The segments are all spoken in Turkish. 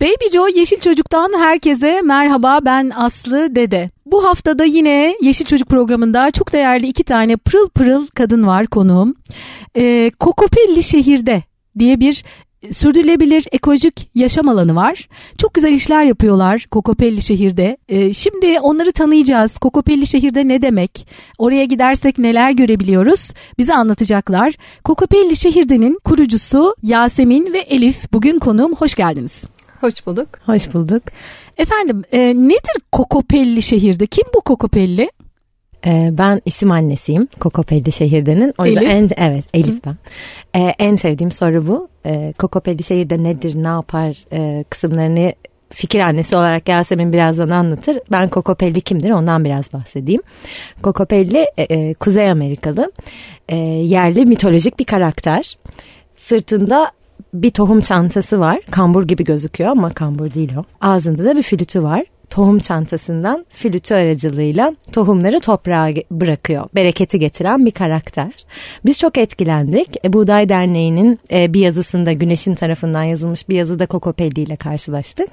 Baby Joe Yeşil Çocuk'tan herkese merhaba ben Aslı Dede. Bu haftada yine Yeşil Çocuk programında çok değerli iki tane pırıl pırıl kadın var konuğum. Ee, Kokopelli şehirde diye bir sürdürülebilir ekolojik yaşam alanı var. Çok güzel işler yapıyorlar Kokopelli şehirde. Ee, şimdi onları tanıyacağız. Kokopelli şehirde ne demek? Oraya gidersek neler görebiliyoruz? Bize anlatacaklar. Kokopelli şehirdenin kurucusu Yasemin ve Elif bugün konuğum. Hoş geldiniz. Hoş bulduk. Hoş bulduk. Efendim e, nedir Kokopelli şehirde? Kim bu Kokopelli? Ee, ben isim annesiyim Kokopelli şehirdenin. O yüzden Elif. En, evet Elif ben. Ee, en sevdiğim soru bu. Ee, Kokopelli şehirde nedir, ne yapar e, kısımlarını fikir annesi olarak Yasemin birazdan anlatır. Ben Kokopelli kimdir ondan biraz bahsedeyim. Kokopelli e, e, Kuzey Amerikalı e, yerli mitolojik bir karakter. Sırtında bir tohum çantası var. Kambur gibi gözüküyor ama kambur değil o. Ağzında da bir flütü var. Tohum çantasından flütü aracılığıyla tohumları toprağa bırakıyor. Bereketi getiren bir karakter. Biz çok etkilendik. E, Buğday Derneği'nin e, bir yazısında Güneş'in tarafından yazılmış bir yazıda Kokopelli ile karşılaştık.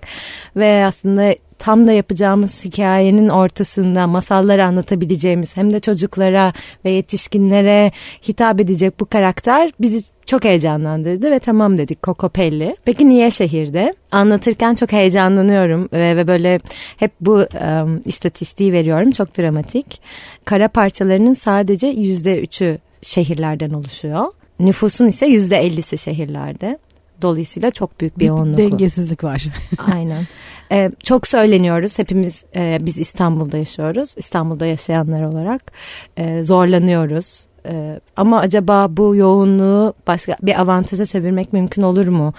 Ve aslında tam da yapacağımız hikayenin ortasında masalları anlatabileceğimiz hem de çocuklara ve yetişkinlere hitap edecek bu karakter bizi çok heyecanlandırdı ve tamam dedik Kokopelli. Peki niye şehirde? Anlatırken çok heyecanlanıyorum ve, ve böyle hep bu um, istatistiği veriyorum çok dramatik. Kara parçalarının sadece yüzde üçü şehirlerden oluşuyor. Nüfusun ise yüzde ellisi şehirlerde. Dolayısıyla çok büyük bir yoğunluk. Dengesizlik var. Aynen. Ee, çok söyleniyoruz. Hepimiz e, biz İstanbul'da yaşıyoruz. İstanbul'da yaşayanlar olarak e, zorlanıyoruz. E, ama acaba bu yoğunluğu başka bir avantaja çevirmek mümkün olur mu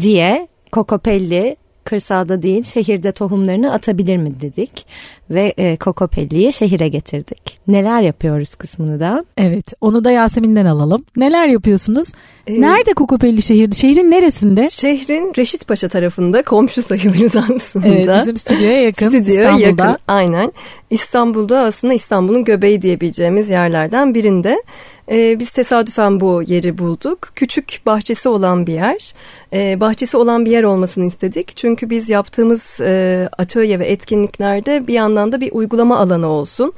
diye Kokopelli kırsalda değil şehirde tohumlarını atabilir mi dedik ve e, Kokopelli'yi şehire getirdik. Neler yapıyoruz kısmını da Evet onu da Yasemin'den alalım. Neler yapıyorsunuz? Ee, Nerede Kokopelli şehirde? Şehrin neresinde? Şehrin Reşit Paşa tarafında komşu sayılırız aslında. Evet, bizim stüdyoya yakın Stüdyoya İstanbul'da. yakın aynen. İstanbul'da aslında İstanbul'un göbeği diyebileceğimiz yerlerden birinde. Ee, biz tesadüfen bu yeri bulduk. Küçük bahçesi olan bir yer. Ee, bahçesi olan bir yer olmasını istedik. Çünkü biz yaptığımız e, atölye ve etkinliklerde bir yandan da bir uygulama alanı olsun.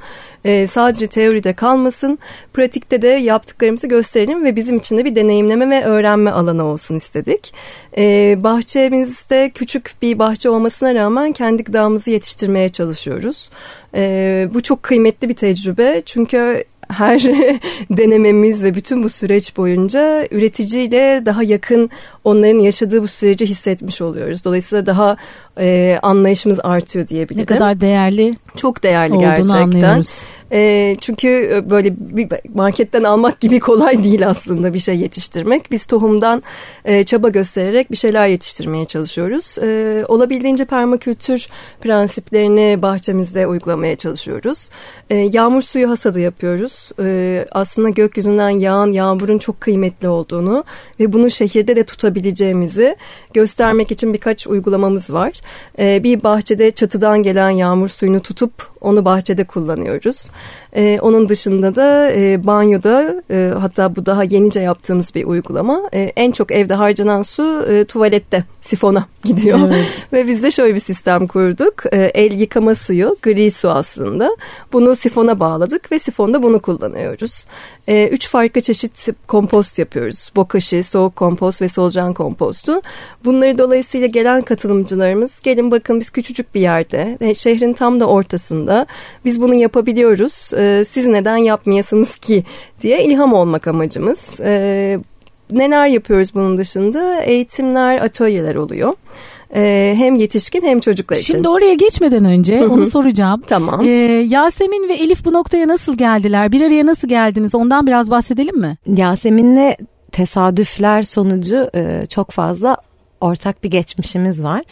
Ee, sadece teoride kalmasın. Pratikte de yaptıklarımızı gösterelim ve bizim için de bir deneyimleme ve öğrenme alanı olsun istedik. Ee, bahçemizde küçük bir bahçe olmasına rağmen kendi gıdamızı yetiştirmeye çalışıyoruz. Ee, bu çok kıymetli bir tecrübe çünkü her denememiz ve bütün bu süreç boyunca üreticiyle daha yakın onların yaşadığı bu süreci hissetmiş oluyoruz. Dolayısıyla daha e, anlayışımız artıyor diyebilirim. Ne kadar değerli çok değerli gerçekten. anlıyoruz. E, çünkü böyle bir marketten almak gibi kolay değil aslında bir şey yetiştirmek. Biz tohumdan e, çaba göstererek bir şeyler yetiştirmeye çalışıyoruz. E, olabildiğince permakültür prensiplerini bahçemizde uygulamaya çalışıyoruz. E, yağmur suyu hasadı yapıyoruz. E, aslında gökyüzünden yağan yağmurun çok kıymetli olduğunu ve bunu şehirde de tutabileceğimizi göstermek için birkaç uygulamamız var. E, bir bahçede çatıdan gelen yağmur suyunu tutup onu bahçede kullanıyoruz. Ee, onun dışında da e, banyoda e, hatta bu daha yenice yaptığımız bir uygulama. E, en çok evde harcanan su e, tuvalette sifona gidiyor. Evet. Ve biz de şöyle bir sistem kurduk. E, el yıkama suyu gri su aslında. Bunu sifona bağladık ve sifonda bunu kullanıyoruz. E, üç farklı çeşit kompost yapıyoruz. Bokashi, soğuk kompost ve solucan kompostu. Bunları dolayısıyla gelen katılımcılarımız gelin bakın biz küçücük bir yerde e, şehrin tam da ortasında biz bunu yapabiliyoruz. E, siz neden yapmayasınız ki diye ilham olmak amacımız. Neler yapıyoruz bunun dışında? Eğitimler, atölyeler oluyor. E, hem yetişkin hem çocuklar için. Şimdi oraya geçmeden önce onu soracağım. Tamam. Ee, Yasemin ve Elif bu noktaya nasıl geldiler? Bir araya nasıl geldiniz? Ondan biraz bahsedelim mi? Yasemin'le tesadüfler sonucu e, çok fazla ortak bir geçmişimiz var.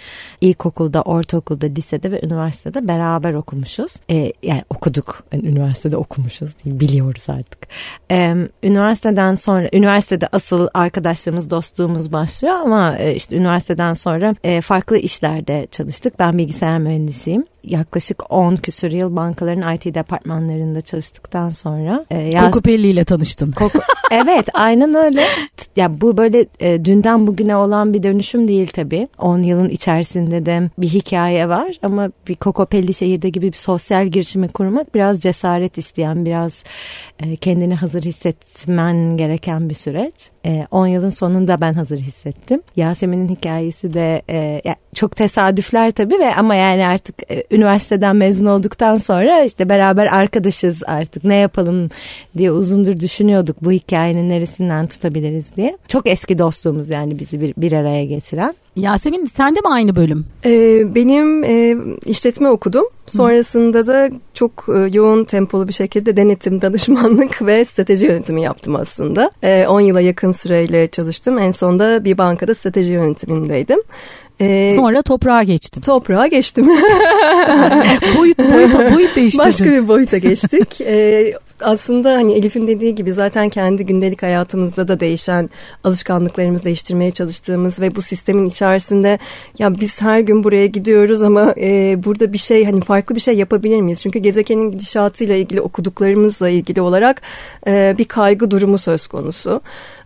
İlkokulda, ortaokulda, lisede ve üniversitede beraber okumuşuz. E, yani okuduk, yani üniversitede okumuşuz değil, biliyoruz artık. E, üniversiteden sonra, üniversitede asıl arkadaşlarımız, dostluğumuz başlıyor ama e, işte üniversiteden sonra e, farklı işlerde çalıştık. Ben bilgisayar mühendisiyim. Yaklaşık 10 küsur yıl bankaların IT departmanlarında çalıştıktan sonra e, yaz... Kokopelli ile tanıştın. Koko... evet aynen öyle. Ya bu böyle e, dünden bugüne olan bir dönüşüm değil tabii. 10 yılın içerisinde de bir hikaye var ama bir Kokopelli şehirde gibi bir sosyal girişimi kurmak biraz cesaret isteyen, biraz e, kendini hazır hissetmen gereken bir süreç. 10 e, yılın sonunda ben hazır hissettim. Yasemin'in hikayesi de e, çok tesadüfler tabii ve ama yani artık e, üniversiteden mezun olduktan sonra işte beraber arkadaşız artık ne yapalım diye uzundur düşünüyorduk bu hikayenin neresinden tutabiliriz diye. Çok eski dostluğumuz yani bizi bir, bir araya getiren. Yasemin sen de mi aynı bölüm? Ee, benim e, işletme okudum. Sonrasında da çok e, yoğun tempolu bir şekilde denetim, danışmanlık ve strateji yönetimi yaptım aslında. 10 e, yıla yakın süreyle çalıştım. En sonunda bir bankada strateji yönetimindeydim. Ee, Sonra toprağa geçtim. Toprağa geçtim. boyut, boyut, boyut değiştirdin. Başka bir boyuta geçtik. ee, aslında hani Elif'in dediği gibi zaten kendi gündelik hayatımızda da değişen alışkanlıklarımızı değiştirmeye çalıştığımız ve bu sistemin içerisinde ya biz her gün buraya gidiyoruz ama e, burada bir şey hani farklı bir şey yapabilir miyiz? Çünkü gezegenin gidişatıyla ilgili okuduklarımızla ilgili olarak e, bir kaygı durumu söz konusu.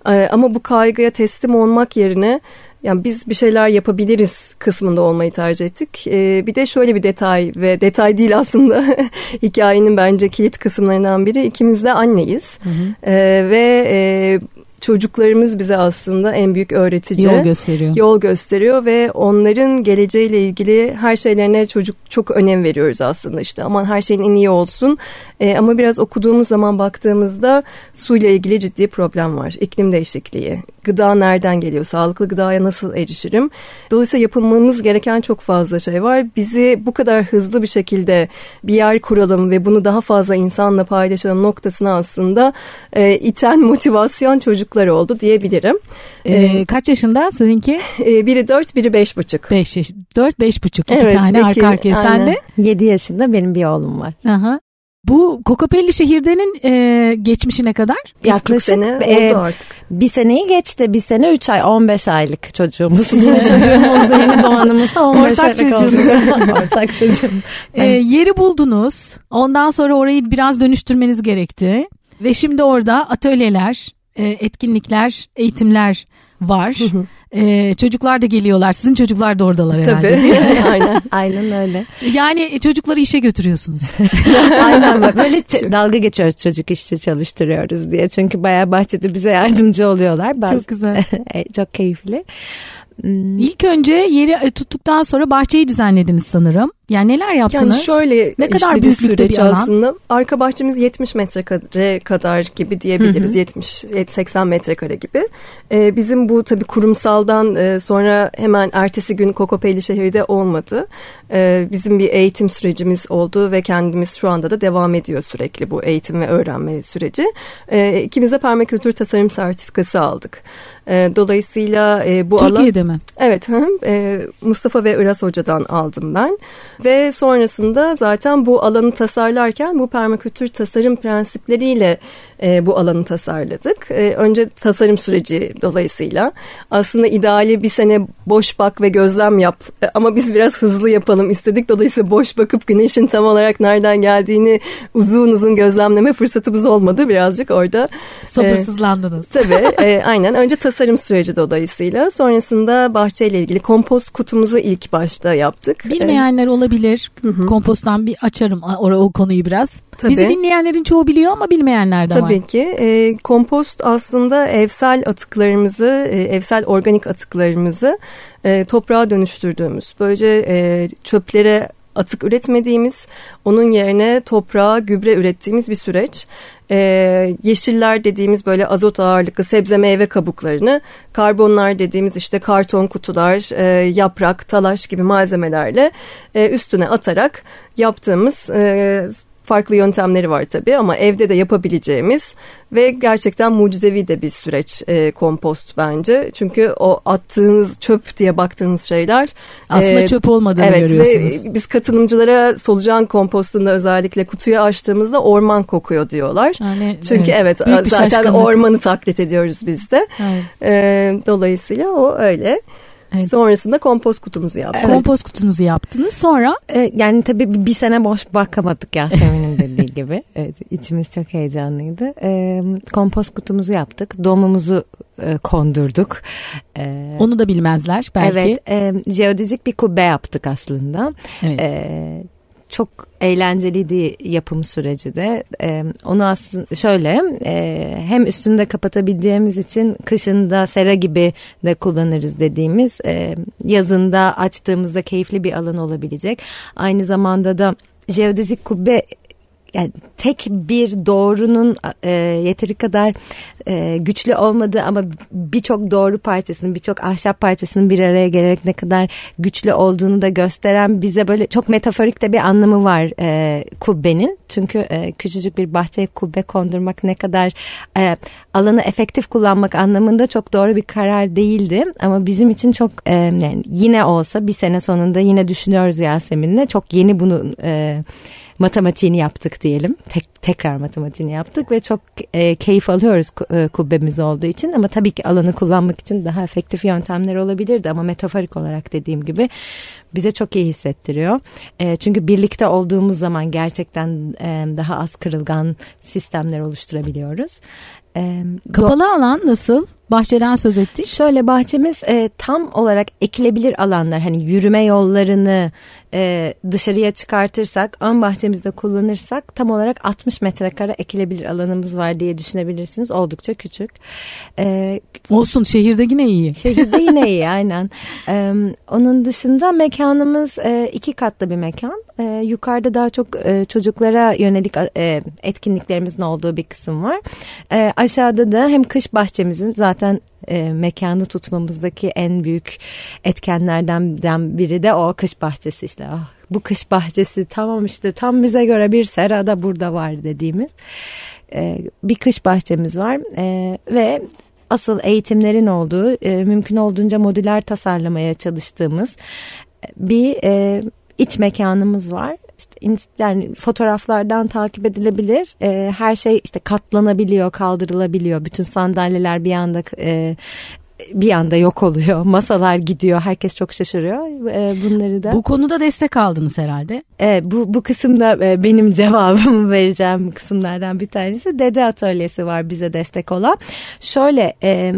E, ama bu kaygıya teslim olmak yerine yani biz bir şeyler yapabiliriz kısmında olmayı tercih ettik. Ee, bir de şöyle bir detay ve detay değil aslında hikayenin bence kilit kısımlarından biri ikimiz de anneyiz. Hı hı. Ee, ve e, çocuklarımız bize aslında en büyük öğretici. Yol gösteriyor. Yol gösteriyor ve onların geleceğiyle ilgili her şeylerine çocuk çok önem veriyoruz aslında işte. Aman her şeyin en iyi olsun. E, ama biraz okuduğumuz zaman baktığımızda suyla ilgili ciddi problem var. İklim değişikliği, gıda nereden geliyor, sağlıklı gıdaya nasıl erişirim? Dolayısıyla yapılmamız gereken çok fazla şey var. Bizi bu kadar hızlı bir şekilde bir yer kuralım ve bunu daha fazla insanla paylaşalım noktasına aslında e, iten motivasyon çocuklar oldu diyebilirim. Ee, ee, kaç yaşında seninki? E, biri dört, biri beş buçuk. Beş yaş, dört, beş buçuk. İki evet, tane iki, arka arkaya. Sen Yedi yaşında benim bir oğlum var. Aha. Bu Kokopelli şehirdenin e, geçmişine kadar? Yaklaşık sene e, artık. Bir seneyi geçti. Bir sene üç ay, on beş aylık çocuğumuz. Yeni çocuğumuz da yeni doğanımız da on beş Ortak çocuğumuz. Ortak çocuğum. E, yeri buldunuz. Ondan sonra orayı biraz dönüştürmeniz gerekti. Ve şimdi orada atölyeler, e, etkinlikler, eğitimler var. Ee, çocuklar da geliyorlar. Sizin çocuklar da oradalar herhalde. Tabii. Aynen. Aynen öyle. Yani e, çocukları işe götürüyorsunuz. Aynen böyle dalga geçiyoruz çocuk işte çalıştırıyoruz diye. Çünkü bayağı bahçede bize yardımcı oluyorlar. Bazı... Çok güzel. E, çok keyifli. Hmm. İlk önce yeri e, tuttuktan sonra bahçeyi düzenlediniz sanırım. Yani neler yaptınız? Yani şöyle ne kadar büyük süreç bir aslında. Arka bahçemiz 70 metrekare kadar gibi diyebiliriz. 70-80 metrekare gibi. Ee, bizim bu tabii kurumsaldan e, sonra hemen ertesi gün Kokopelli şehirde olmadı. Ee, bizim bir eğitim sürecimiz oldu ve kendimiz şu anda da devam ediyor sürekli bu eğitim ve öğrenme süreci. Ee, ikimiz de permakültür tasarım sertifikası aldık. Ee, dolayısıyla e, bu Türkiye'de alan... mi? Evet. Hı, e, Mustafa ve Iras Hoca'dan aldım ben. Ve sonrasında zaten bu alanı tasarlarken bu permakültür tasarım prensipleriyle e, bu alanı tasarladık. E, önce tasarım süreci dolayısıyla aslında ideali bir sene boş bak ve gözlem yap e, ama biz biraz hızlı yapalım istedik. Dolayısıyla boş bakıp güneşin tam olarak nereden geldiğini uzun uzun gözlemleme fırsatımız olmadı birazcık orada. Sabırsızlandınız. E, tabii e, aynen önce tasarım süreci dolayısıyla sonrasında bahçeyle ilgili kompost kutumuzu ilk başta yaptık. Bilmeyenler olabilir. Hı hı. Komposttan bir açarım o, o konuyu biraz. Tabii. Bizi dinleyenlerin çoğu biliyor ama bilmeyenler de Tabii var. Tabii ki. E, kompost aslında evsel atıklarımızı, e, evsel organik atıklarımızı e, toprağa dönüştürdüğümüz, böylece e, çöplere atık üretmediğimiz, onun yerine toprağa gübre ürettiğimiz bir süreç. Ee, yeşiller dediğimiz böyle azot ağırlıklı sebze meyve kabuklarını, karbonlar dediğimiz işte karton kutular, e, yaprak, talaş gibi malzemelerle e, üstüne atarak yaptığımız e, farklı yöntemleri var tabii ama evde de yapabileceğimiz ve gerçekten mucizevi de bir süreç e, kompost bence. Çünkü o attığınız çöp diye baktığınız şeyler aslında e, çöp olmadığını evet, görüyorsunuz. Ve biz katılımcılara solucan kompostunda özellikle kutuyu açtığımızda orman kokuyor diyorlar. Yani, Çünkü evet, evet zaten ormanı taklit ediyoruz biz de. Evet. E, dolayısıyla o öyle. Evet. Sonrasında kompost kutumuzu yaptık. Evet. Kompost kutunuzu yaptınız. Sonra? Ee, yani tabii bir sene boş bakamadık Yasemin'in dediği gibi. Evet, içimiz çok heyecanlıydı. Ee, kompost kutumuzu yaptık. Domumuzu e, kondurduk. Ee, Onu da bilmezler belki. Evet. E, jeodezik bir kubbe yaptık aslında. Evet. E, çok eğlenceliydi yapım süreci de. E, onu aslında şöyle e, hem üstünde kapatabileceğimiz için kışında sera gibi de kullanırız dediğimiz e, yazında açtığımızda keyifli bir alan olabilecek. Aynı zamanda da jeodezik kubbe yani tek bir doğrunun e, yeteri kadar e, güçlü olmadığı ama birçok doğru partisinin birçok ahşap partisinin bir araya gelerek ne kadar güçlü olduğunu da gösteren bize böyle çok metaforik de bir anlamı var e, kubbenin. Çünkü e, küçücük bir bahçeye kubbe kondurmak ne kadar e, alanı efektif kullanmak anlamında çok doğru bir karar değildi. Ama bizim için çok e, yani yine olsa bir sene sonunda yine düşünüyoruz Yasemin'le çok yeni bunu e, matematiğini yaptık diyelim. Tek, tekrar matematiğini yaptık ve çok e, keyif alıyoruz e, kubbemiz olduğu için ama tabii ki alanı kullanmak için daha efektif yöntemler olabilirdi ama metaforik olarak dediğim gibi bize çok iyi hissettiriyor. E, çünkü birlikte olduğumuz zaman gerçekten e, daha az kırılgan sistemler oluşturabiliyoruz. E, Kapalı alan nasıl? Bahçeden söz ettik. Şöyle bahçemiz e, tam olarak ekilebilir alanlar hani yürüme yollarını e, dışarıya çıkartırsak ön bahçemizde kullanırsak tam olarak 60 metrekare ekilebilir alanımız var diye düşünebilirsiniz. Oldukça küçük. E, Olsun şehirde yine iyi. Şehirde yine iyi aynen. E, onun dışında mekanımız e, iki katlı bir mekan. E, yukarıda daha çok e, çocuklara yönelik e, etkinliklerimizin olduğu bir kısım var. E, aşağıda da hem kış bahçemizin zaten zaten e, mekanı tutmamızdaki en büyük etkenlerden biri de o kış bahçesi işte. Ah, bu kış bahçesi tamam işte tam bize göre bir sera da burada var dediğimiz e, bir kış bahçemiz var e, ve asıl eğitimlerin olduğu e, mümkün olduğunca modüler tasarlamaya çalıştığımız bir e, iç mekanımız var işte yani fotoğraflardan takip edilebilir. E, her şey işte katlanabiliyor, kaldırılabiliyor. Bütün sandalyeler bir anda e, bir anda yok oluyor. Masalar gidiyor. Herkes çok şaşırıyor. E, bunları da. Bu konuda destek aldınız herhalde. Evet bu, bu kısımda e, benim cevabımı vereceğim kısımlardan bir tanesi. Dede atölyesi var bize destek olan. Şöyle e,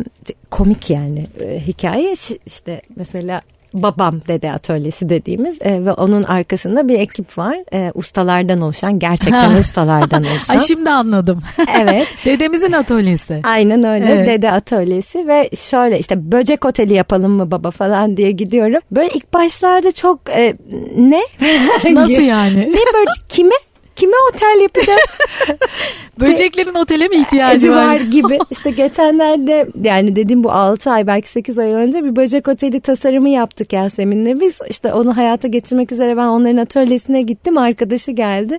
komik yani e, hikaye işte mesela babam dede atölyesi dediğimiz e, ve onun arkasında bir ekip var. E, ustalardan oluşan gerçekten ustalardan oluşan. Ay şimdi anladım. Evet. Dedemizin atölyesi. Aynen öyle evet. dede atölyesi ve şöyle işte böcek oteli yapalım mı baba falan diye gidiyorum. Böyle ilk başlarda çok e, ne? Nasıl yani? ne böcek kime? Kime otel yapacağız? Böceklerin otele mi ihtiyacı var? var gibi. İşte geçenlerde yani dedim bu 6 ay belki 8 ay önce bir böcek oteli tasarımı yaptık Yasemin'le. Biz işte onu hayata geçirmek üzere ben onların atölyesine gittim. Arkadaşı geldi.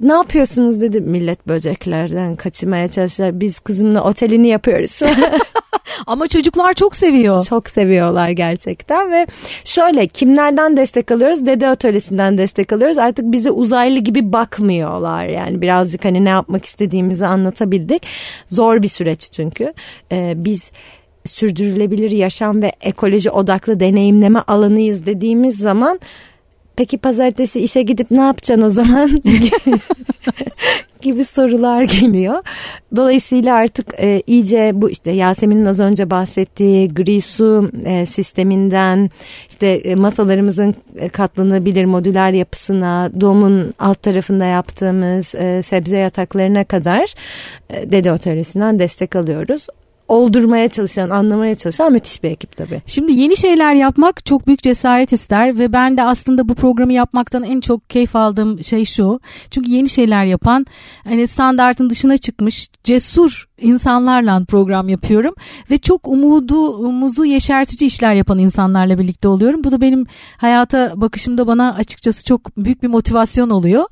Ne yapıyorsunuz dedi. Millet böceklerden kaçırmaya çalışıyor. Biz kızımla otelini yapıyoruz. Ama çocuklar çok seviyor. Çok seviyorlar gerçekten ve şöyle kimlerden destek alıyoruz? Dede atölyesinden destek alıyoruz. Artık bize uzaylı gibi bakmıyorlar. Yani birazcık hani ne yapmak istediğimizi anlatabildik. Zor bir süreç çünkü. Ee, biz sürdürülebilir yaşam ve ekoloji odaklı deneyimleme alanıyız dediğimiz zaman peki pazartesi işe gidip ne yapacaksın o zaman gibi sorular geliyor. Dolayısıyla artık e, iyice bu işte Yasemin'in az önce bahsettiği gri su e, sisteminden işte e, masalarımızın e, katlanabilir modüler yapısına, domun alt tarafında yaptığımız e, sebze yataklarına kadar e, Dede Atölyesi'nden destek alıyoruz oldurmaya çalışan, anlamaya çalışan müthiş bir ekip tabii. Şimdi yeni şeyler yapmak çok büyük cesaret ister ve ben de aslında bu programı yapmaktan en çok keyif aldığım şey şu. Çünkü yeni şeyler yapan, hani standartın dışına çıkmış, cesur insanlarla program yapıyorum ve çok umudumuzu yeşertici işler yapan insanlarla birlikte oluyorum. Bu da benim hayata bakışımda bana açıkçası çok büyük bir motivasyon oluyor.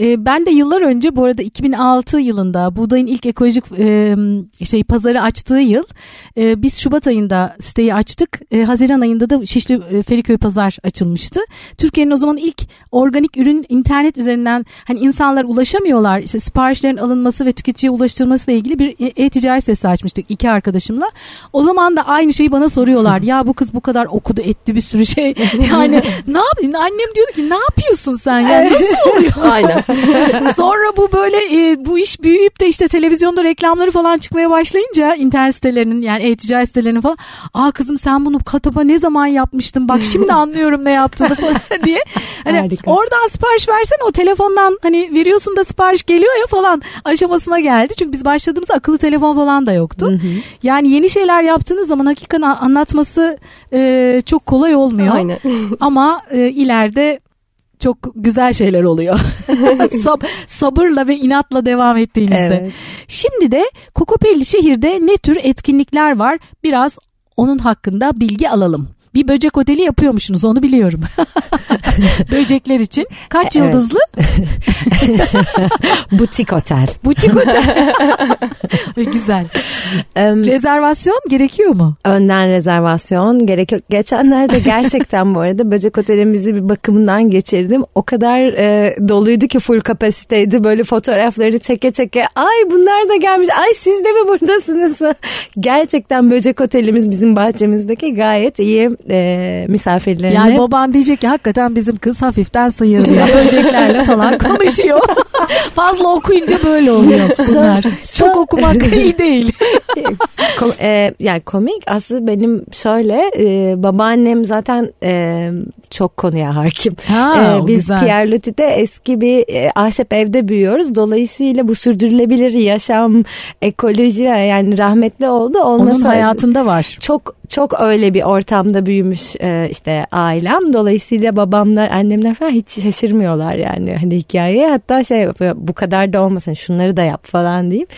E, ben de yıllar önce bu arada 2006 yılında buğdayın ilk ekolojik e, şey pazarı açtığı yıl e, biz Şubat ayında siteyi açtık. E, Haziran ayında da Şişli e, Feriköy pazar açılmıştı. Türkiye'nin o zaman ilk organik ürün internet üzerinden hani insanlar ulaşamıyorlar. İşte siparişlerin alınması ve tüketiciye ulaştırılması ile ilgili bir e-ticaret sitesi açmıştık iki arkadaşımla. O zaman da aynı şeyi bana soruyorlar. ya bu kız bu kadar okudu etti bir sürü şey. Yani ne yapayım? Annem diyordu ki ne yapıyorsun sen ya? Nasıl oluyor? Aynen. Sonra bu böyle e, bu iş büyüyüp de işte televizyonda reklamları falan çıkmaya başlayınca internet sitelerinin yani e-ticaret sitelerinin falan. Aa kızım sen bunu kataba ne zaman yapmıştın? Bak şimdi anlıyorum ne yaptığını falan diye. Hani Harika. oradan sipariş versen o telefondan hani veriyorsun da sipariş geliyor ya falan aşamasına geldi. Çünkü biz başladığımızda akıllı telefon falan da yoktu. Yani yeni şeyler yaptığınız zaman hakikaten anlatması e, çok kolay olmuyor. Aynen. Ama e, ileride çok güzel şeyler oluyor. Sab- sabırla ve inatla devam ettiğinizde. Evet. Şimdi de Kokopelli şehirde ne tür etkinlikler var? Biraz onun hakkında bilgi alalım. Bir böcek oteli yapıyormuşsunuz onu biliyorum. Böcekler için. Kaç Evet. yıldızlı? Butik otel. Butik otel. Güzel. Em, Rezervasyon gerekiyor mu? önden rezervasyon gerek yok. Geçenlerde gerçekten bu arada böcek otelimizi bir bakımından geçirdim. O kadar e, doluydu ki full kapasiteydi. Böyle fotoğrafları çeke çeke ay bunlar da gelmiş. Ay siz de mi buradasınız? gerçekten böcek otelimiz bizim bahçemizdeki gayet iyi e, misafirlerine. Yani baban diyecek ki hakikaten bizim kız hafiften sıyırdı böceklerle falan konuşuyor. Fazla okuyunca böyle oluyor bunlar. Çok okumak iyi değil. Kom- e, yani komik aslında benim şöyle e, babaannem zaten e, çok konuya hakim. Ha, E, biz güzel. Pierre Loti'de eski bir e, ahşap evde büyüyoruz. Dolayısıyla bu sürdürülebilir yaşam, ekoloji yani rahmetli oldu. Onun Olmasa hayatında var. çok çok öyle bir ortamda büyümüş e, işte ailem. Dolayısıyla babamlar, annemler falan hiç şaşırmıyorlar yani hani hikayeye. Hatta şey bu kadar da olmasın şunları da yap falan deyip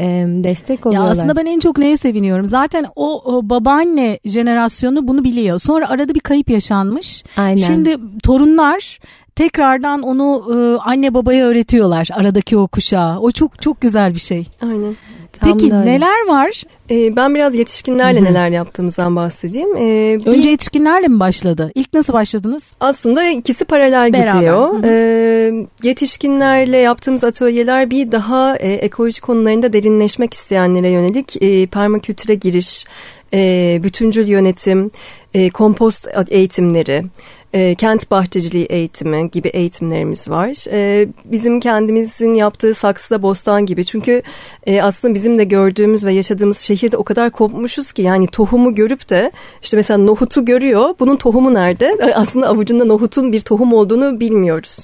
e, destek Ya oluyorlar. aslında ben en çok neye seviniyorum? Zaten o, o babaanne jenerasyonu bunu biliyor. Sonra arada bir kayıp yaşanmış. Aynen. Şimdi torunlar tekrardan onu e, anne babaya öğretiyorlar aradaki o kuşağa. O çok çok güzel bir şey. Aynen. Tam Peki neler var? Ee, ben biraz yetişkinlerle neler yaptığımızdan bahsedeyim. Ee, bir- Önce yetişkinlerle mi başladı? İlk nasıl başladınız? Aslında ikisi paralel Beraber. gidiyor. Ee, yetişkinlerle yaptığımız atölyeler bir daha e, ekoloji konularında derinleşmek isteyenlere yönelik e, permakültüre giriş, e, bütüncül yönetim, e, kompost eğitimleri, e, kent bahçeciliği eğitimi gibi eğitimlerimiz var. E, bizim kendimizin yaptığı saksıda bostan gibi. Çünkü e, aslında bizim de gördüğümüz ve yaşadığımız şehirde o kadar kopmuşuz ki yani tohumu görüp de işte mesela nohutu görüyor. Bunun tohumu nerede? Aslında avucunda nohutun bir tohum olduğunu bilmiyoruz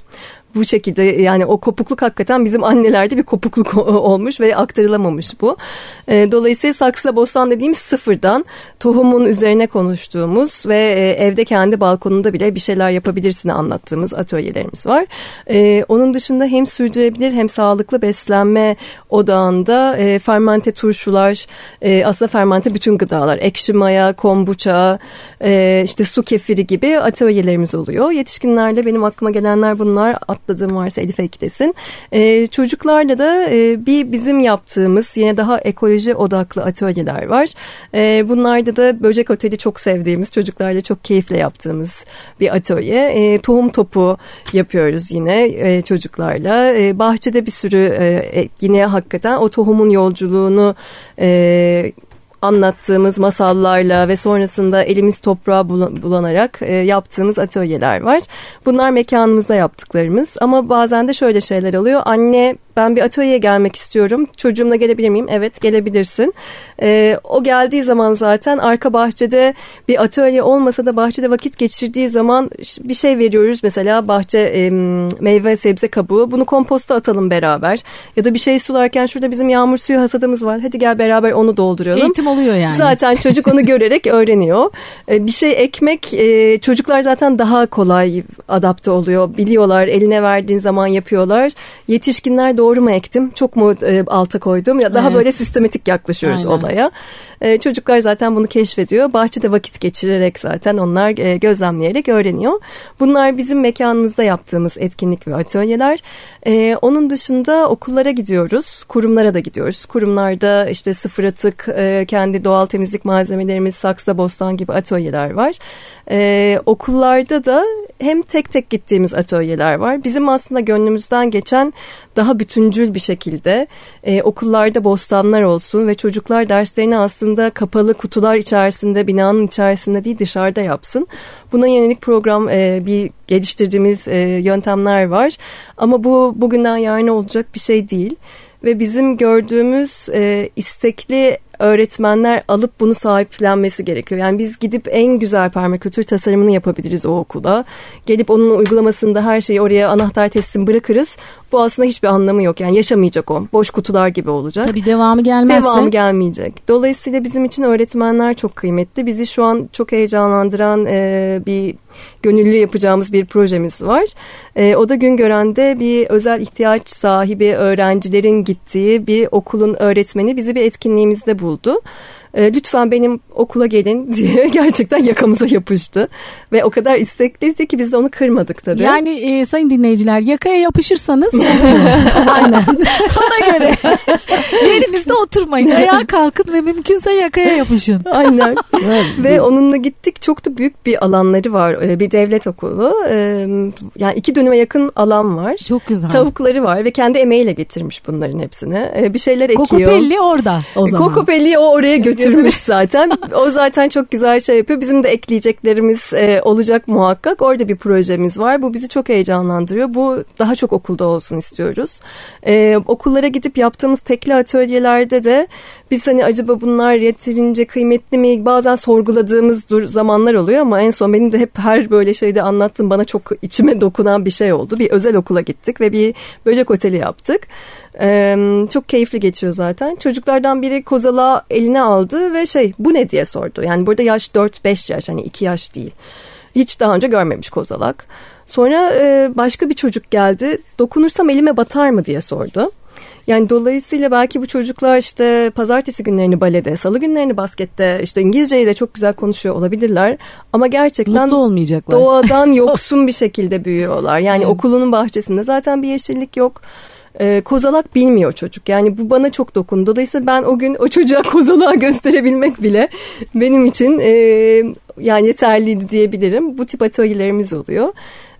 bu şekilde yani o kopukluk hakikaten bizim annelerde bir kopukluk olmuş ve aktarılamamış bu. E, Dolayısıyla saksı bostan dediğimiz sıfırdan tohumun üzerine konuştuğumuz ve e, evde kendi balkonunda bile bir şeyler yapabilirsin anlattığımız atölyelerimiz var. E, Onun dışında hem sürdürülebilir hem sağlıklı beslenme odağında e, fermente turşular e, aslında fermente bütün gıdalar ekşi maya, kombuça, e, işte su kefiri gibi atölyelerimiz oluyor. Yetişkinlerle benim aklıma gelenler bunlar atladığım varsa Elif eklesin. E, çocuklarla da e, bir bizim yaptığımız yine daha ekoloji odaklı atölyeler var. E, bunlarda da böcek oteli çok sevdiğimiz çocuklarla çok keyifle yaptığımız bir atölye. E, tohum topu yapıyoruz yine e, çocuklarla. E, bahçede bir sürü e, e, yine hakikaten o tohumun yolculuğunu e, anlattığımız masallarla ve sonrasında elimiz toprağa bula- bulanarak e, yaptığımız atölyeler var. Bunlar mekanımızda yaptıklarımız ama bazen de şöyle şeyler oluyor. Anne ben bir atölyeye gelmek istiyorum. Çocuğumla gelebilir miyim? Evet gelebilirsin. E, o geldiği zaman zaten arka bahçede bir atölye olmasa da bahçede vakit geçirdiği zaman bir şey veriyoruz. Mesela bahçe e, meyve sebze kabuğu. Bunu komposta atalım beraber. Ya da bir şey sularken şurada bizim yağmur suyu hasadımız var. Hadi gel beraber onu dolduralım. Eğitim oluyor yani. Zaten çocuk onu görerek öğreniyor. Ee, Bir şey ekmek e, çocuklar zaten daha kolay adapte oluyor. Biliyorlar eline verdiğin zaman yapıyorlar. Yetişkinler doğru mu ektim çok mu e, alta koydum ya daha Evet. böyle sistematik yaklaşıyoruz Aynen. olaya. E, Çocuklar zaten bunu keşfediyor. Bahçede vakit geçirerek zaten onlar e, gözlemleyerek öğreniyor. Bunlar bizim mekanımızda yaptığımız etkinlik ve atölyeler. E, Onun dışında okullara gidiyoruz. Kurumlara da gidiyoruz. Kurumlarda işte sıfır atık, e, kendi doğal temizlik malzemelerimiz, saksa bostan gibi atölyeler var. E, Okullarda da hem tek tek gittiğimiz atölyeler var. Bizim aslında gönlümüzden geçen daha bütüncül bir şekilde e, okullarda bostanlar olsun ve çocuklar derslerini aslında kapalı kutular içerisinde, binanın içerisinde değil dışarıda yapsın. Buna yönelik program e, bir geliştirdiğimiz e, yöntemler var. Ama bu bugünden yarına olacak bir şey değil ve bizim gördüğümüz e, istekli öğretmenler alıp bunu sahiplenmesi gerekiyor. Yani biz gidip en güzel permakültür tasarımını yapabiliriz o okula. Gelip onun uygulamasında her şeyi oraya anahtar teslim bırakırız. Bu aslında hiçbir anlamı yok. Yani yaşamayacak o. Boş kutular gibi olacak. Tabii devamı gelmezse. Devamı gelmeyecek. Dolayısıyla bizim için öğretmenler çok kıymetli. Bizi şu an çok heyecanlandıran e, bir gönüllü yapacağımız bir projemiz var. E, o da Güngören'de bir özel ihtiyaç sahibi öğrencilerin gittiği bir okulun öğretmeni bizi bir etkinliğimizde buldu e, lütfen benim okula gelin diye gerçekten yakamıza yapıştı. Ve o kadar istekliydi ki biz de onu kırmadık tabii. Yani e, sayın dinleyiciler yakaya yapışırsanız aynen ona göre yerinizde oturmayın. Ayağa kalkın ve mümkünse yakaya yapışın. Aynen. ve onunla gittik. Çok da büyük bir alanları var. E, bir devlet okulu. E, yani iki dönüme yakın alan var. Çok güzel. Tavukları var ve kendi emeğiyle getirmiş bunların hepsini. E, bir şeyler ekiyor. Kokopelli orada o zaman. Kokopelli o oraya götürüyor götürmüş zaten. O zaten çok güzel şey yapıyor. Bizim de ekleyeceklerimiz e, olacak muhakkak. Orada bir projemiz var. Bu bizi çok heyecanlandırıyor. Bu daha çok okulda olsun istiyoruz. E, okullara gidip yaptığımız tekli atölyelerde de biz hani acaba bunlar yeterince kıymetli mi? Bazen sorguladığımız dur zamanlar oluyor ama en son benim de hep her böyle şeyde anlattım bana çok içime dokunan bir şey oldu. Bir özel okula gittik ve bir böcek oteli yaptık. Ee, çok keyifli geçiyor zaten. Çocuklardan biri kozala eline aldı ve şey bu ne diye sordu. Yani burada yaş 4-5 yaş hani 2 yaş değil. Hiç daha önce görmemiş kozalak. Sonra başka bir çocuk geldi. Dokunursam elime batar mı diye sordu. Yani dolayısıyla belki bu çocuklar işte pazartesi günlerini balede, salı günlerini baskette, işte İngilizceyi de çok güzel konuşuyor olabilirler. Ama gerçekten Mutlu olmayacaklar. doğadan yoksun bir şekilde büyüyorlar. Yani okulunun bahçesinde zaten bir yeşillik yok e, kozalak bilmiyor çocuk. Yani bu bana çok dokundu. Dolayısıyla ben o gün o çocuğa kozalağı gösterebilmek bile benim için e, yani yeterliydi diyebilirim. Bu tip atölyelerimiz oluyor.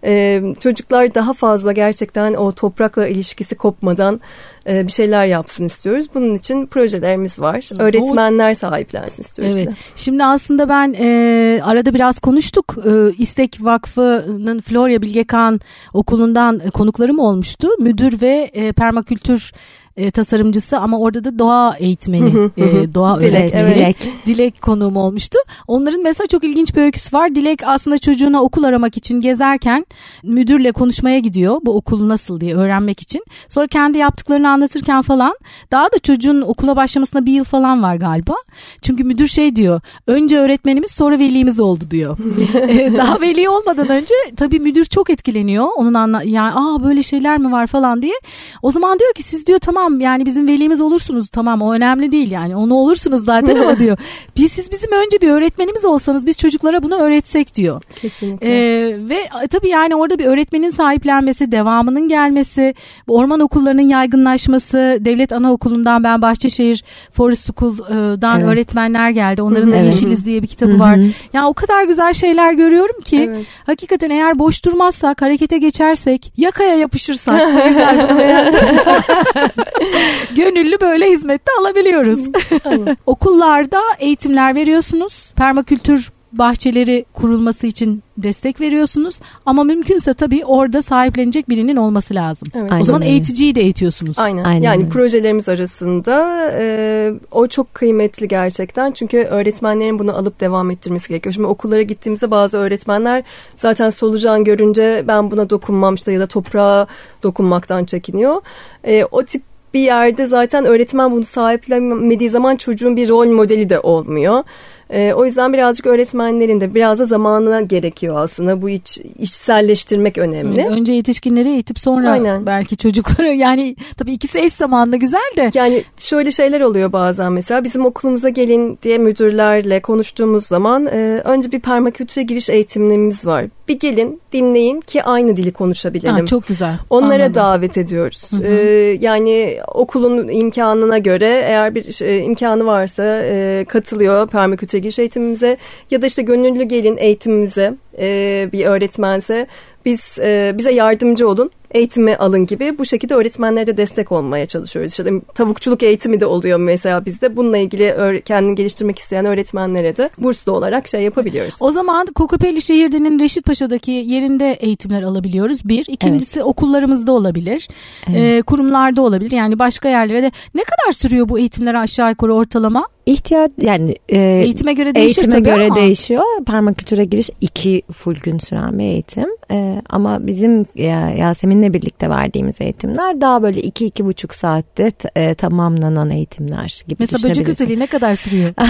Ee, çocuklar daha fazla gerçekten o toprakla ilişkisi kopmadan e, bir şeyler yapsın istiyoruz. Bunun için projelerimiz var. Öğretmenler sahiplensin istiyoruz. Evet. Şimdi aslında ben e, arada biraz konuştuk. E, İstek Vakfı'nın Florya Bilgekan okulundan konuklarım olmuştu. Müdür ve e, permakültür e, tasarımcısı ama orada da doğa eğitmeni, e, doğa Dilek, öğretmeni, evet. Dilek, Dilek konuğum olmuştu. Onların mesela çok ilginç bir öyküsü var. Dilek aslında çocuğuna okul aramak için gezerken müdürle konuşmaya gidiyor. Bu okul nasıl diye öğrenmek için. Sonra kendi yaptıklarını anlatırken falan daha da çocuğun okula başlamasına bir yıl falan var galiba. Çünkü müdür şey diyor. Önce öğretmenimiz sonra velimiz oldu diyor. E, daha veli olmadan önce tabii müdür çok etkileniyor. Onun anla yani aa böyle şeyler mi var falan diye. O zaman diyor ki siz diyor tamam tamam yani bizim velimiz olursunuz tamam o önemli değil yani onu olursunuz zaten ama diyor. Biz siz bizim önce bir öğretmenimiz olsanız biz çocuklara bunu öğretsek diyor. Kesinlikle. Ee, ve tabii yani orada bir öğretmenin sahiplenmesi, devamının gelmesi, orman okullarının yaygınlaşması, devlet anaokulundan ben Bahçeşehir Forest School'dan evet. öğretmenler geldi. Onların da. Yeşiliz diye bir kitabı var. Ya yani o kadar güzel şeyler görüyorum ki evet. hakikaten eğer boş durmazsak, harekete geçersek, yakaya yapışırsak güzel bunu Gönüllü böyle hizmette alabiliyoruz. Okullarda eğitimler veriyorsunuz. Permakültür bahçeleri kurulması için destek veriyorsunuz ama mümkünse tabii orada sahiplenecek birinin olması lazım. Evet. O zaman eğiticiyi de eğitiyorsunuz. Aynen. Aynen. Yani projelerimiz arasında e, o çok kıymetli gerçekten çünkü öğretmenlerin bunu alıp devam ettirmesi gerekiyor. Şimdi okullara gittiğimizde bazı öğretmenler zaten solucan görünce ben buna dokunmam işte ya da toprağa dokunmaktan çekiniyor. E, o tip bir yerde zaten öğretmen bunu sahiplenmediği zaman çocuğun bir rol modeli de olmuyor. E, o yüzden birazcık öğretmenlerin de biraz da zamanına gerekiyor aslında. Bu iç, içselleştirmek önemli. Evet, önce yetişkinleri eğitip sonra Aynen. belki çocukları yani tabii ikisi eş zamanlı güzel de. Yani şöyle şeyler oluyor bazen mesela bizim okulumuza gelin diye müdürlerle konuştuğumuz zaman e, önce bir permakültüre giriş eğitimimiz var. Bir gelin dinleyin ki aynı dili konuşabilelim. Ha, çok güzel. Onlara Anladım. davet ediyoruz. Hı hı. Ee, yani okulun imkanına göre eğer bir e, imkanı varsa e, katılıyor permakültür kültüre giriş eğitimimize ya da işte gönüllü gelin eğitimimize e, bir öğretmense biz e, bize yardımcı olun eğitimi alın gibi bu şekilde öğretmenlere de destek olmaya çalışıyoruz. İşte tavukçuluk eğitimi de oluyor mesela bizde. Bununla ilgili kendini geliştirmek isteyen öğretmenlere de burslu olarak şey yapabiliyoruz. O zaman Kokopelli Şehirdi'nin Reşit Paşa'daki yerinde eğitimler alabiliyoruz. Bir. İkincisi evet. okullarımızda olabilir. Evet. E, kurumlarda olabilir. Yani başka yerlere de. Ne kadar sürüyor bu eğitimler aşağı yukarı ortalama? İhtiyaç yani e, eğitime göre değişir eğitime tabii göre ama. değişiyor. Permakültüre giriş iki full gün süren bir eğitim. E, ama bizim ya, Yasemin'le birlikte verdiğimiz eğitimler daha böyle iki iki buçuk saatte e, tamamlanan eğitimler gibi Mesela böcek oteli ne kadar sürüyor?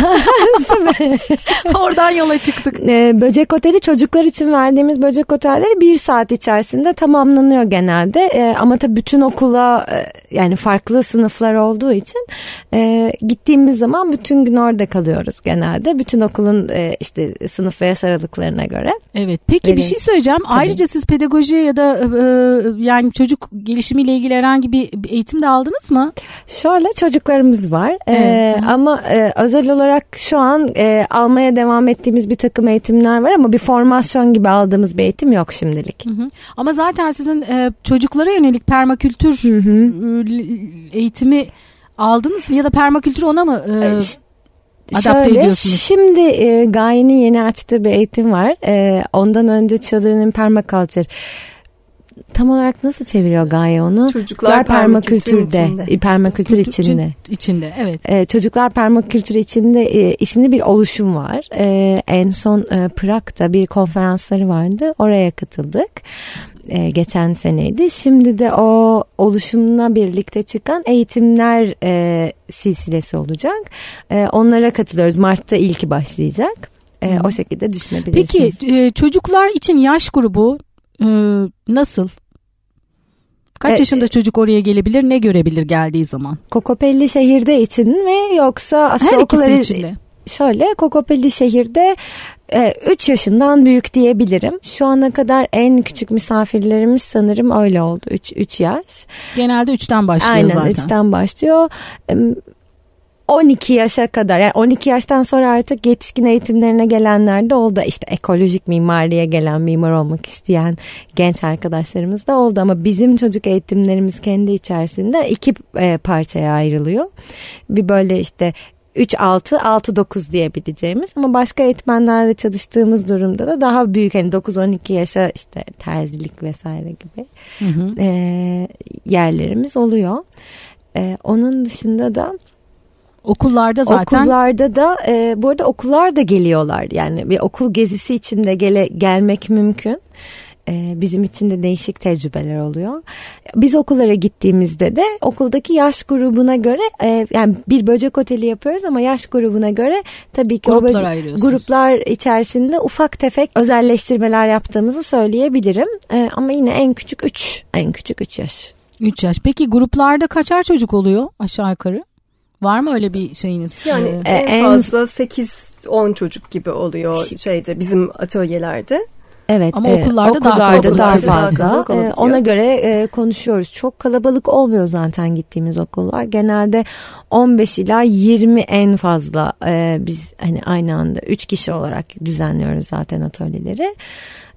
Oradan yola çıktık. E, böcek oteli çocuklar için verdiğimiz böcek otelleri bir saat içerisinde tamamlanıyor genelde. E, ama tabii bütün okula e, yani farklı sınıflar olduğu için e, gittiğimiz zaman bütün gün orada kalıyoruz genelde. Bütün okulun e, işte sınıf ve yaş aralıklarına göre. Evet. Peki Benim, bir şey söyleyeceğim. Tabii. Ayrıca siz pedagoji ya da e, e, yani çocuk gelişimiyle ilgili herhangi bir eğitim de aldınız mı? Şöyle çocuklarımız var. E, evet. E, ama e, özel olarak şu an e, almaya devam ettiğimiz bir takım eğitimler var ama bir formasyon gibi aldığımız bir eğitim yok şimdilik. Hı hı. Ama zaten sizin e, çocuklara yönelik permakültür hı hı. eğitimi aldınız mı ya da permakültür ona mı e, adapte Şöyle, ediyorsunuz? Şimdi e, Gaye'nin yeni açtığı bir eğitim var. E, ondan önce Children in Permaculture tam olarak nasıl çeviriyor Gaye onu? Çocuklar permakültürde, içinde. permakültür içinde. içinde, evet. Ee, çocuklar permakültür içinde e, isimli bir oluşum var. E, en son e, Prag'da bir konferansları vardı. Oraya katıldık e, geçen seneydi. Şimdi de o oluşumla birlikte çıkan eğitimler e, silsilesi olacak. E, onlara katılıyoruz. Mart'ta ilki başlayacak. E, o şekilde düşünebilirsiniz. Peki e, çocuklar için yaş grubu e, nasıl? Kaç e, yaşında çocuk oraya gelebilir, ne görebilir geldiği zaman? Kokopelli şehirde için mi yoksa aslında Her okul içinde. Şöyle Kokopelli şehirde 3 e, yaşından büyük diyebilirim. Şu ana kadar en küçük misafirlerimiz sanırım öyle oldu. 3 3 yaş. Genelde 3'ten başlıyor Aynen, zaten. Aynen 3'ten başlıyor. 12 yaşa kadar yani 12 yaştan sonra artık yetişkin eğitimlerine gelenler de oldu. İşte ekolojik mimariye gelen mimar olmak isteyen genç arkadaşlarımız da oldu ama bizim çocuk eğitimlerimiz kendi içerisinde iki e, parçaya ayrılıyor. Bir böyle işte 3-6, 6-9 diyebileceğimiz ama başka eğitmenlerle çalıştığımız durumda da daha büyük hani 9-12 yaşa işte terzilik vesaire gibi hı hı. E, yerlerimiz oluyor. E, onun dışında da Okullarda zaten. Okullarda da e, bu arada okullar da geliyorlar yani bir okul gezisi içinde gele, gelmek mümkün. E, bizim için de değişik tecrübeler oluyor. Biz okullara gittiğimizde de okuldaki yaş grubuna göre e, yani bir böcek oteli yapıyoruz ama yaş grubuna göre tabii ki gruplar, böcek, gruplar içerisinde ufak tefek özelleştirmeler yaptığımızı söyleyebilirim. E, ama yine en küçük 3 en küçük 3 yaş. 3 yaş. Peki gruplarda kaçar çocuk oluyor aşağı yukarı? Var mı öyle bir şeyiniz? Yani ee, en fazla 8-10 çocuk gibi oluyor şeyde bizim atölyelerde. Evet. Ama okullarda, e, okullarda daha, daha fazla. Daha e, ona göre e, konuşuyoruz. Çok kalabalık olmuyor zaten gittiğimiz okullar. Genelde 15 ila 20 en fazla e, biz hani aynı anda 3 kişi olarak düzenliyoruz zaten atölyeleri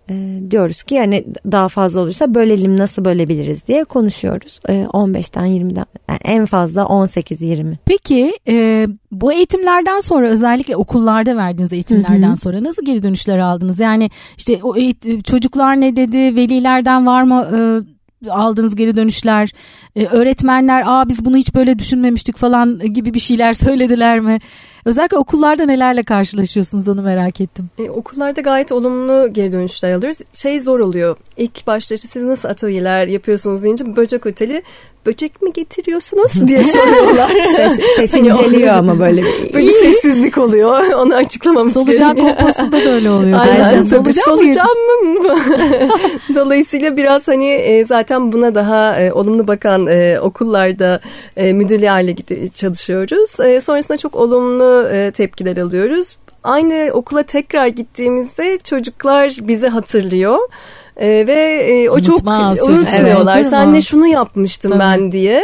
e, diyoruz ki yani daha fazla olursa bölelim nasıl bölebiliriz diye konuşuyoruz. E, 15'ten 20'den yani en fazla 18-20. Peki e, bu eğitimlerden sonra özellikle okullarda verdiğiniz eğitimlerden Hı-hı. sonra nasıl geri dönüşler aldınız? Yani işte o eğit- çocuklar ne dedi, velilerden var mı e, aldığınız geri dönüşler, e, öğretmenler aa biz bunu hiç böyle düşünmemiştik falan gibi bir şeyler söylediler mi? Özellikle okullarda nelerle karşılaşıyorsunuz onu merak ettim. E, okullarda gayet olumlu geri dönüşler alıyoruz. Şey zor oluyor. İlk başta işte siz nasıl atölyeler yapıyorsunuz deyince böcek oteli böcek mi getiriyorsunuz diye soruyorlar. Ses, ses hani inceliyor ama böyle bir. Böyle sessizlik oluyor. Onu açıklamamız Solucan kompostunda da öyle oluyor. Aynen. Solucan, solucan mı? Dolayısıyla biraz hani e, zaten buna daha e, olumlu bakan e, okullarda e, müdürlerle çalışıyoruz. E, sonrasında çok olumlu e, tepkiler alıyoruz. Aynı okula tekrar gittiğimizde çocuklar bizi hatırlıyor E, ve e, o Unutmaz çok çocuk. unutmuyorlar. Evet, Sen ne şunu yapmıştım Tabii. ben diye.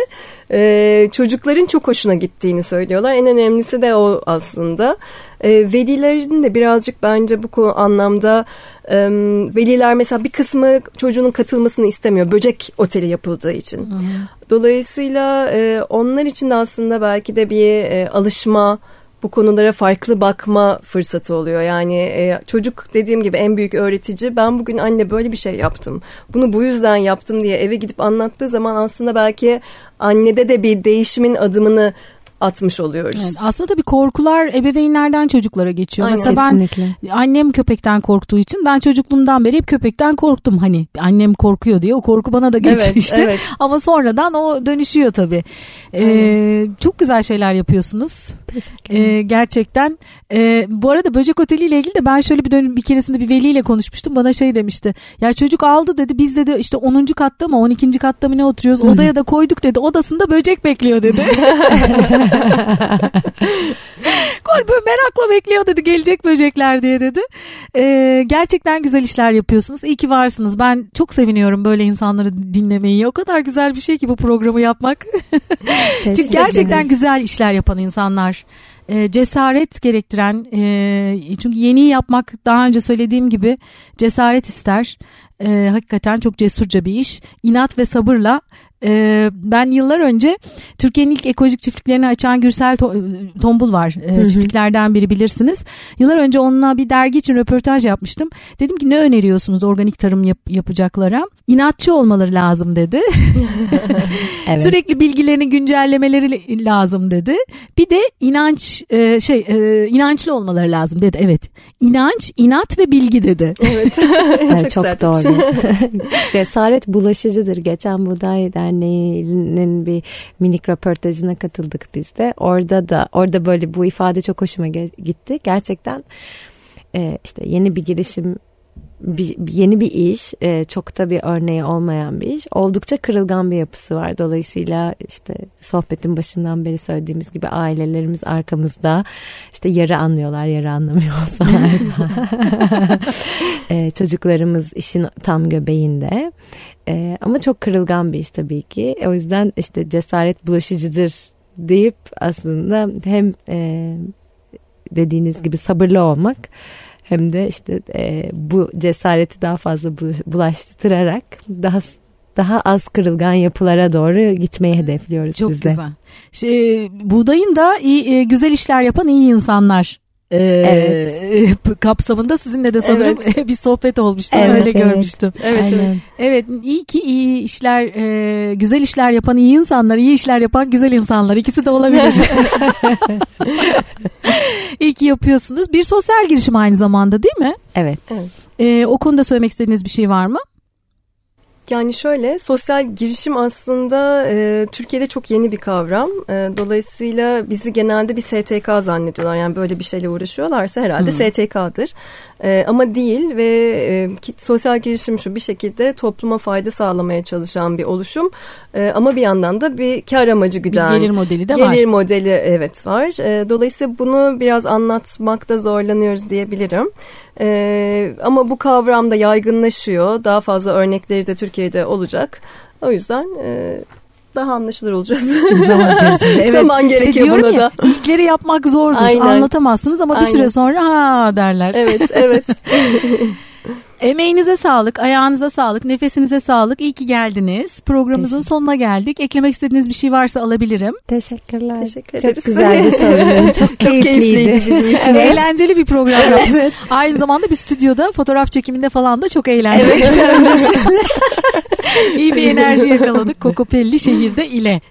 E, çocukların çok hoşuna gittiğini söylüyorlar. En önemlisi de o aslında. E, velilerin de birazcık bence bu konu anlamda e, veliler mesela bir kısmı çocuğunun katılmasını istemiyor. Böcek oteli yapıldığı için. Dolayısıyla e, onlar için de aslında belki de bir e, alışma bu konulara farklı bakma fırsatı oluyor. Yani e, çocuk dediğim gibi en büyük öğretici. Ben bugün anne böyle bir şey yaptım. Bunu bu yüzden yaptım diye eve gidip anlattığı zaman aslında belki annede de bir değişimin adımını atmış oluyoruz. Evet, aslında tabii korkular ebeveynlerden çocuklara geçiyor. Aynen. Mesela ben Kesinlikle. annem köpekten korktuğu için ben çocukluğumdan beri hep köpekten korktum. Hani annem korkuyor diye o korku bana da geçmişti. evet. Ama sonradan o dönüşüyor tabii. Ee, çok güzel şeyler yapıyorsunuz. Ee, gerçekten. Ee, bu arada böcek oteliyle ilgili de ben şöyle bir dön bir keresinde bir veliyle konuşmuştum. Bana şey demişti. Ya çocuk aldı dedi. Biz dedi işte 10. katta mı 12. katta mı ne oturuyoruz? Odaya da koyduk dedi. Odasında böcek bekliyor dedi. Gol böyle merakla bekliyor dedi gelecek böcekler diye dedi. Ee, gerçekten güzel işler yapıyorsunuz. İyi ki varsınız. Ben çok seviniyorum böyle insanları dinlemeyi. O kadar güzel bir şey ki bu programı yapmak. Çünkü gerçekten güzel işler yapan insanlar. Ee, cesaret gerektiren e, çünkü yeni yapmak daha önce söylediğim gibi cesaret ister. Ee, hakikaten çok cesurca bir iş. İnat ve sabırla e, ben yıllar önce Türkiye'nin ilk ekolojik çiftliklerini açan Gürsel To- Tombul var. E, çiftliklerden biri bilirsiniz. Yıllar önce onunla bir dergi için röportaj yapmıştım. Dedim ki ne öneriyorsunuz organik tarım yap- yapacaklara? İnatçı olmaları lazım dedi. Evet. Sürekli bilgilerini güncellemeleri lazım dedi. Bir de inanç e, şey e, inançlı olmaları lazım dedi. Evet. İnanç, inat ve bilgi dedi. Evet. Evet, çok, bir doğru. Cesaret bulaşıcıdır. Geçen Buğday Derneği'nin bir minik röportajına katıldık biz de. Orada da orada böyle bu ifade çok hoşuma gitti. Gerçekten e, işte yeni bir girişim bir, yeni bir iş e, çok da bir örneği olmayan bir iş. Oldukça kırılgan bir yapısı var. Dolayısıyla işte sohbetin başından beri söylediğimiz gibi ailelerimiz arkamızda işte yarı anlıyorlar yarı anlamıyor olsalar da. E, çocuklarımız işin tam göbeğinde. E, ama çok kırılgan bir iş tabii ki. O yüzden işte cesaret bulaşıcıdır deyip aslında hem e, dediğiniz gibi sabırlı olmak hem de işte e, bu cesareti daha fazla bu- bulaştırarak daha daha az kırılgan yapılara doğru gitmeyi hedefliyoruz Çok biz de. güzel. Şey, buğdayın da iyi, e, güzel işler yapan iyi insanlar. E, Evet. kapsamında sizinle de sanırım bir sohbet olmuştu. Evet, Öyle evet. görmüştüm. Evet, evet. Aynen. Evet iyi ki iyi işler, e, güzel işler yapan iyi insanlar, iyi işler yapan güzel insanlar. İkisi de olabilir. iyi ki yapıyorsunuz. Bir sosyal girişim aynı zamanda değil mi? Evet. E, o konuda söylemek istediğiniz bir şey var mı? Yani şöyle sosyal girişim aslında e, Türkiye'de çok yeni bir kavram. E, dolayısıyla bizi genelde bir STK zannediyorlar. Yani böyle bir şeyle uğraşıyorlarsa herhalde STK'dır. E, ama değil ve e, ki- sosyal girişim şu bir şekilde topluma fayda sağlamaya çalışan bir oluşum. E, ama bir yandan da bir kar amacı Bir güden. gelir modeli de var. Gelir modeli evet var. E, dolayısıyla bunu biraz anlatmakta zorlanıyoruz diyebilirim. E, ama bu kavram da yaygınlaşıyor. Daha fazla örnekleri de Türkiye'de olacak. O yüzden e, daha anlaşılır olacağız. Zaman içerisinde. Evet. Zaman İşte gerekiyor diyorum buna ya, da. İlkleri yapmak zordur. Aynen. Anlatamazsınız ama bir Aynen. süre sonra ha derler. Evet, evet. Emeğinize sağlık, ayağınıza sağlık, nefesinize sağlık. İyi ki geldiniz. Programımızın sonuna geldik. Eklemek istediğiniz bir şey varsa alabilirim. Teşekkürler. Teşekkür Çok ederiz. güzeldi soruların. Çok keyifliydi. keyifliydi bizim için. Evet. Eğlenceli bir program yaptık. Aynı zamanda bir stüdyoda fotoğraf çekiminde falan da çok eğlendik. İyi bir enerji yakaladık Kokopelli şehirde ile.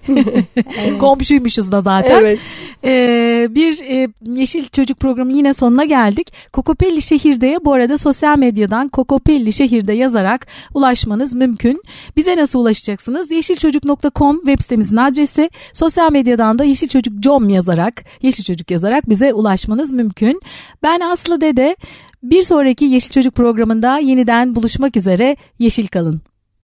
Komşuymuşuz da zaten. Evet. Ee, bir e, Yeşil Çocuk programı yine sonuna geldik. Kokopelli Şehirde'ye bu arada sosyal medyadan Kokopelli Şehirde yazarak ulaşmanız mümkün. Bize nasıl ulaşacaksınız? Yeşilçocuk.com web sitemizin adresi. Sosyal medyadan da Yeşil Çocuk com yazarak, Yeşil Çocuk yazarak bize ulaşmanız mümkün. Ben Aslı Dede. Bir sonraki Yeşil Çocuk programında yeniden buluşmak üzere. Yeşil kalın.